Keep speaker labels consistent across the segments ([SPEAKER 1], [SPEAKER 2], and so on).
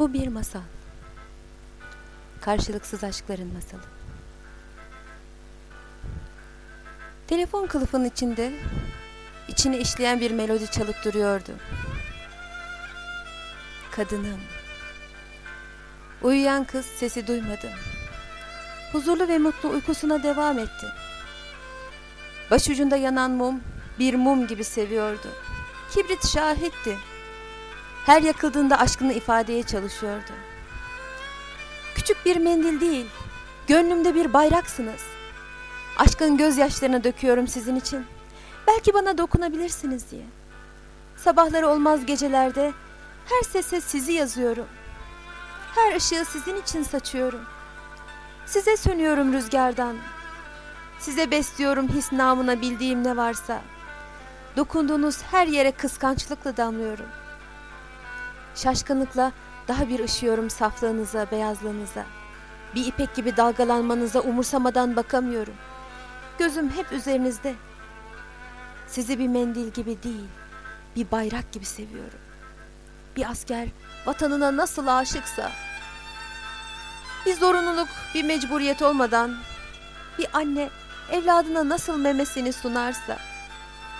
[SPEAKER 1] Bu bir masal. Karşılıksız aşkların masalı. Telefon kılıfının içinde içine işleyen bir melodi çalıp duruyordu. Kadınım. Uyuyan kız sesi duymadı. Huzurlu ve mutlu uykusuna devam etti. Başucunda yanan mum bir mum gibi seviyordu. Kibrit şahitti. Her yakıldığında aşkını ifadeye çalışıyordu. Küçük bir mendil değil, gönlümde bir bayraksınız. Aşkın gözyaşlarını döküyorum sizin için. Belki bana dokunabilirsiniz diye. Sabahları olmaz gecelerde her sese sizi yazıyorum. Her ışığı sizin için saçıyorum. Size sönüyorum rüzgardan. Size besliyorum his namına bildiğim ne varsa. Dokunduğunuz her yere kıskançlıkla damlıyorum. Şaşkınlıkla daha bir ışıyorum saflığınıza, beyazlığınıza. Bir ipek gibi dalgalanmanıza umursamadan bakamıyorum. Gözüm hep üzerinizde. Sizi bir mendil gibi değil, bir bayrak gibi seviyorum. Bir asker vatanına nasıl aşıksa, bir zorunluluk, bir mecburiyet olmadan, bir anne evladına nasıl memesini sunarsa,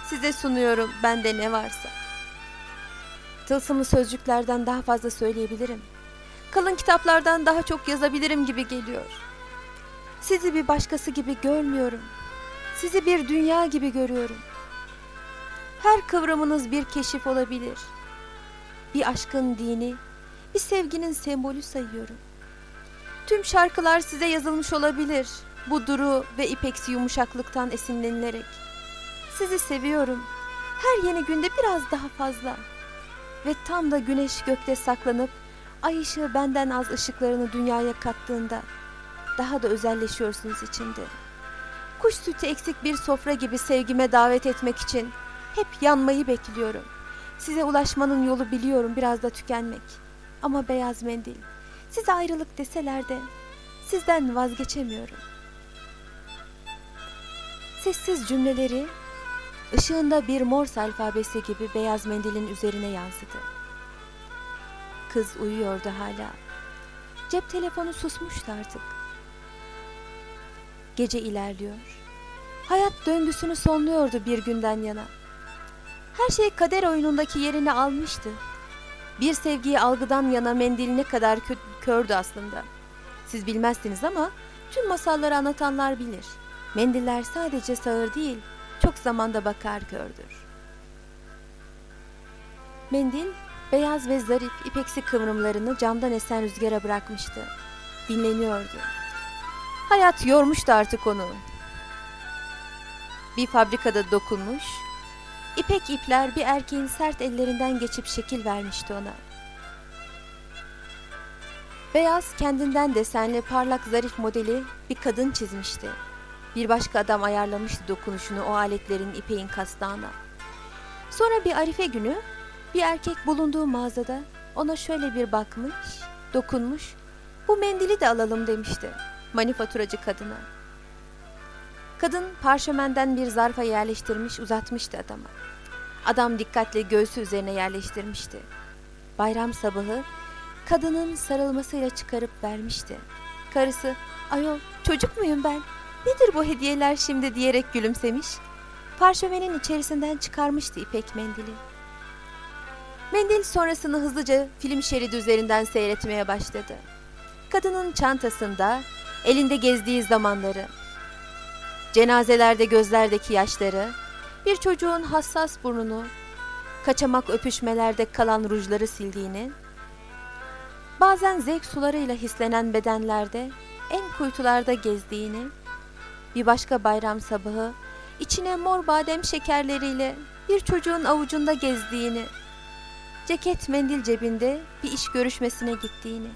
[SPEAKER 1] size sunuyorum bende ne varsa. Tılsımlı sözcüklerden daha fazla söyleyebilirim. Kalın kitaplardan daha çok yazabilirim gibi geliyor. Sizi bir başkası gibi görmüyorum. Sizi bir dünya gibi görüyorum. Her kıvrımınız bir keşif olabilir. Bir aşkın dini, bir sevginin sembolü sayıyorum. Tüm şarkılar size yazılmış olabilir. Bu duru ve ipeksi yumuşaklıktan esinlenilerek. Sizi seviyorum. Her yeni günde biraz daha fazla. Ve tam da güneş gökte saklanıp ay ışığı benden az ışıklarını dünyaya kattığında daha da özelleşiyorsunuz içinde. Kuş sütü eksik bir sofra gibi sevgime davet etmek için hep yanmayı bekliyorum. Size ulaşmanın yolu biliyorum biraz da tükenmek. Ama beyaz mendil, size ayrılık deseler de sizden vazgeçemiyorum. Sessiz cümleleri ışığında bir Morse alfabesi gibi beyaz mendilin üzerine yansıdı. Kız uyuyordu hala. Cep telefonu susmuştu artık. Gece ilerliyor. Hayat döngüsünü sonluyordu bir günden yana. Her şey kader oyunundaki yerini almıştı. Bir sevgiyi algıdan yana mendil ne kadar kö- kördü aslında. Siz bilmezsiniz ama tüm masalları anlatanlar bilir. Mendiller sadece sağır değil, çok zamanda bakar kördür. Mendil, beyaz ve zarif ipeksi kıvrımlarını camdan esen rüzgara bırakmıştı. Dinleniyordu. Hayat yormuştu artık onu. Bir fabrikada dokunmuş, ipek ipler bir erkeğin sert ellerinden geçip şekil vermişti ona. Beyaz kendinden desenli parlak zarif modeli bir kadın çizmişti. Bir başka adam ayarlamıştı dokunuşunu o aletlerin ipeğin kastağına. Sonra bir arife günü bir erkek bulunduğu mağazada ona şöyle bir bakmış, dokunmuş. Bu mendili de alalım demişti manifaturacı kadına. Kadın parşömenden bir zarfa yerleştirmiş uzatmıştı adama. Adam dikkatle göğsü üzerine yerleştirmişti. Bayram sabahı kadının sarılmasıyla çıkarıp vermişti. Karısı, ayol çocuk muyum ben? Nedir bu hediyeler şimdi diyerek gülümsemiş. Parşömenin içerisinden çıkarmıştı ipek mendili. Mendil sonrasını hızlıca film şeridi üzerinden seyretmeye başladı. Kadının çantasında elinde gezdiği zamanları, cenazelerde gözlerdeki yaşları, bir çocuğun hassas burnunu, kaçamak öpüşmelerde kalan rujları sildiğini, bazen zevk sularıyla hislenen bedenlerde en kuytularda gezdiğini, bir başka bayram sabahı içine mor badem şekerleriyle bir çocuğun avucunda gezdiğini, ceket mendil cebinde bir iş görüşmesine gittiğini,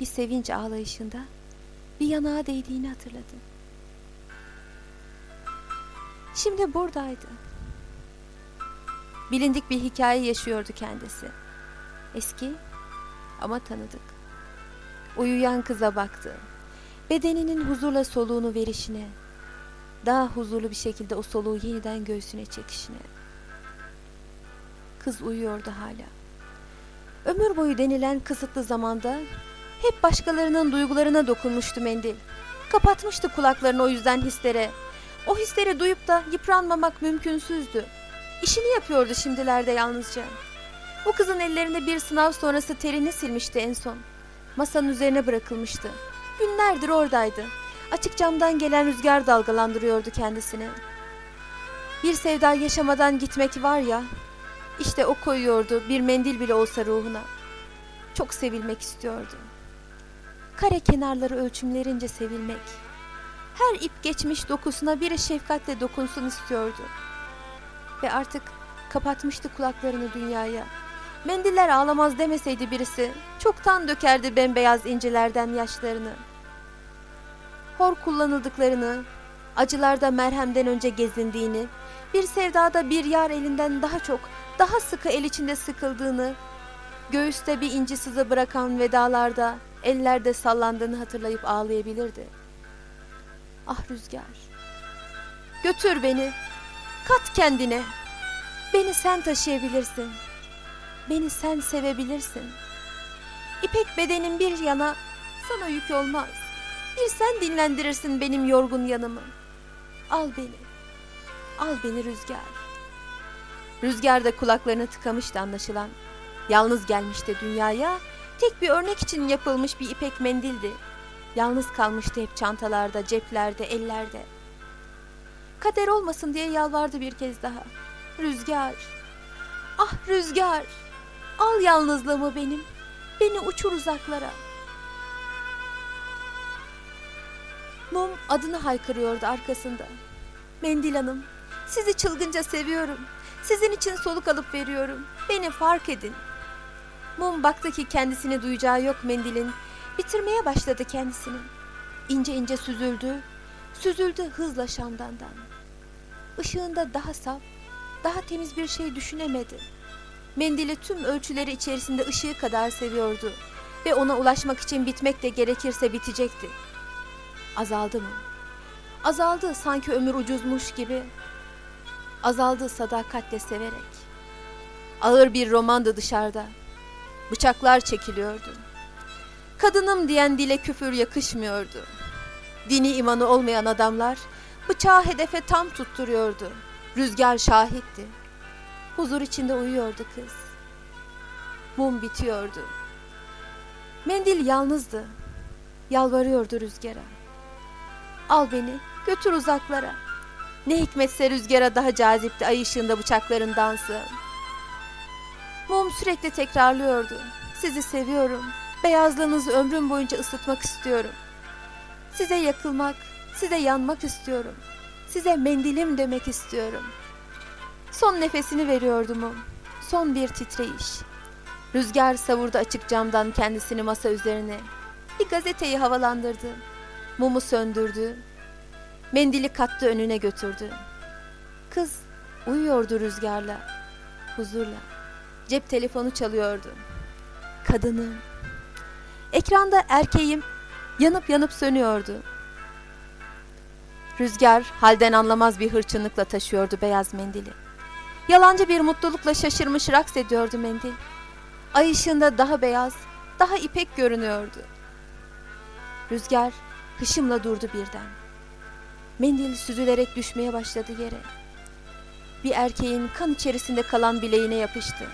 [SPEAKER 1] bir sevinç ağlayışında bir yanağa değdiğini hatırladı. Şimdi buradaydı. Bilindik bir hikaye yaşıyordu kendisi. Eski ama tanıdık. Uyuyan kıza baktı. Bedeninin huzurla soluğunu verişine, daha huzurlu bir şekilde o soluğu yeniden göğsüne çekişine. Kız uyuyordu hala. Ömür boyu denilen kısıtlı zamanda hep başkalarının duygularına dokunmuştu mendil. Kapatmıştı kulaklarını o yüzden hislere. O hisleri duyup da yıpranmamak mümkünsüzdü. İşini yapıyordu şimdilerde yalnızca. Bu kızın ellerinde bir sınav sonrası terini silmişti en son. Masanın üzerine bırakılmıştı. Günlerdir oradaydı. Açık camdan gelen rüzgar dalgalandırıyordu kendisini. Bir sevda yaşamadan gitmek var ya, işte o koyuyordu bir mendil bile olsa ruhuna. Çok sevilmek istiyordu. Kare kenarları ölçümlerince sevilmek. Her ip geçmiş dokusuna biri şefkatle dokunsun istiyordu. Ve artık kapatmıştı kulaklarını dünyaya. Mendiller ağlamaz demeseydi birisi, çoktan dökerdi bembeyaz incilerden yaşlarını. Hor kullanıldıklarını, acılarda merhemden önce gezindiğini, bir sevdada bir yar elinden daha çok, daha sıkı el içinde sıkıldığını, göğüste bir inci sızı bırakan vedalarda ellerde sallandığını hatırlayıp ağlayabilirdi. Ah rüzgar, götür beni, kat kendine, beni sen taşıyabilirsin, beni sen sevebilirsin. İpek bedenin bir yana sana yük olmaz, bir sen dinlendirirsin benim yorgun yanımı. Al beni, al beni rüzgar. Rüzgar da kulaklarını tıkamıştı anlaşılan. Yalnız gelmişti dünyaya, tek bir örnek için yapılmış bir ipek mendildi. Yalnız kalmıştı hep çantalarda, ceplerde, ellerde. Kader olmasın diye yalvardı bir kez daha. Rüzgar, ah rüzgar, al yalnızlığımı benim, beni uçur uzaklara. Mum adını haykırıyordu arkasında. Mendil Hanım, sizi çılgınca seviyorum. Sizin için soluk alıp veriyorum. Beni fark edin. Mum baktı ki kendisini duyacağı yok mendilin. Bitirmeye başladı kendisini. İnce ince süzüldü. Süzüldü hızla şamdandan. Işığında daha saf, daha temiz bir şey düşünemedi. Mendili tüm ölçüleri içerisinde ışığı kadar seviyordu. Ve ona ulaşmak için bitmek de gerekirse bitecekti. Azaldı mı? Azaldı sanki ömür ucuzmuş gibi. Azaldı sadakatle severek. Ağır bir romandı dışarıda. Bıçaklar çekiliyordu. Kadınım diyen dile küfür yakışmıyordu. Dini imanı olmayan adamlar bıçağı hedefe tam tutturuyordu. Rüzgar şahitti. Huzur içinde uyuyordu kız. Mum bitiyordu. Mendil yalnızdı. Yalvarıyordu rüzgara. Al beni, götür uzaklara. Ne hikmetse rüzgara daha cazipti ay ışığında bıçakların dansı. Mum sürekli tekrarlıyordu. Sizi seviyorum. Beyazlığınızı ömrüm boyunca ısıtmak istiyorum. Size yakılmak, size yanmak istiyorum. Size mendilim demek istiyorum. Son nefesini veriyordu mum. Son bir titreyiş. Rüzgar savurdu açık camdan kendisini masa üzerine. Bir gazeteyi havalandırdı. Mumu söndürdü. Mendili kattı önüne götürdü. Kız uyuyordu rüzgarla, huzurla. Cep telefonu çalıyordu. Kadını. Ekranda erkeğim yanıp yanıp sönüyordu. Rüzgar halden anlamaz bir hırçınlıkla taşıyordu beyaz mendili. Yalancı bir mutlulukla şaşırmış raks ediyordu mendil. Ay ışığında daha beyaz, daha ipek görünüyordu. Rüzgar hışımla durdu birden. Mendil süzülerek düşmeye başladı yere. Bir erkeğin kan içerisinde kalan bileğine yapıştı.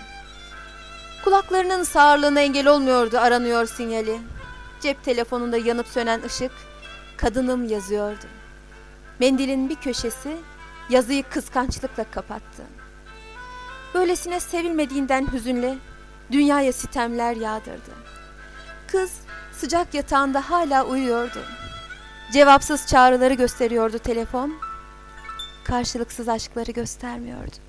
[SPEAKER 1] Kulaklarının sağırlığına engel olmuyordu aranıyor sinyali. Cep telefonunda yanıp sönen ışık, kadınım yazıyordu. Mendilin bir köşesi yazıyı kıskançlıkla kapattı. Böylesine sevilmediğinden hüzünle dünyaya sitemler yağdırdı. Kız sıcak yatağında hala uyuyordu. Cevapsız çağrıları gösteriyordu telefon. Karşılıksız aşkları göstermiyordu.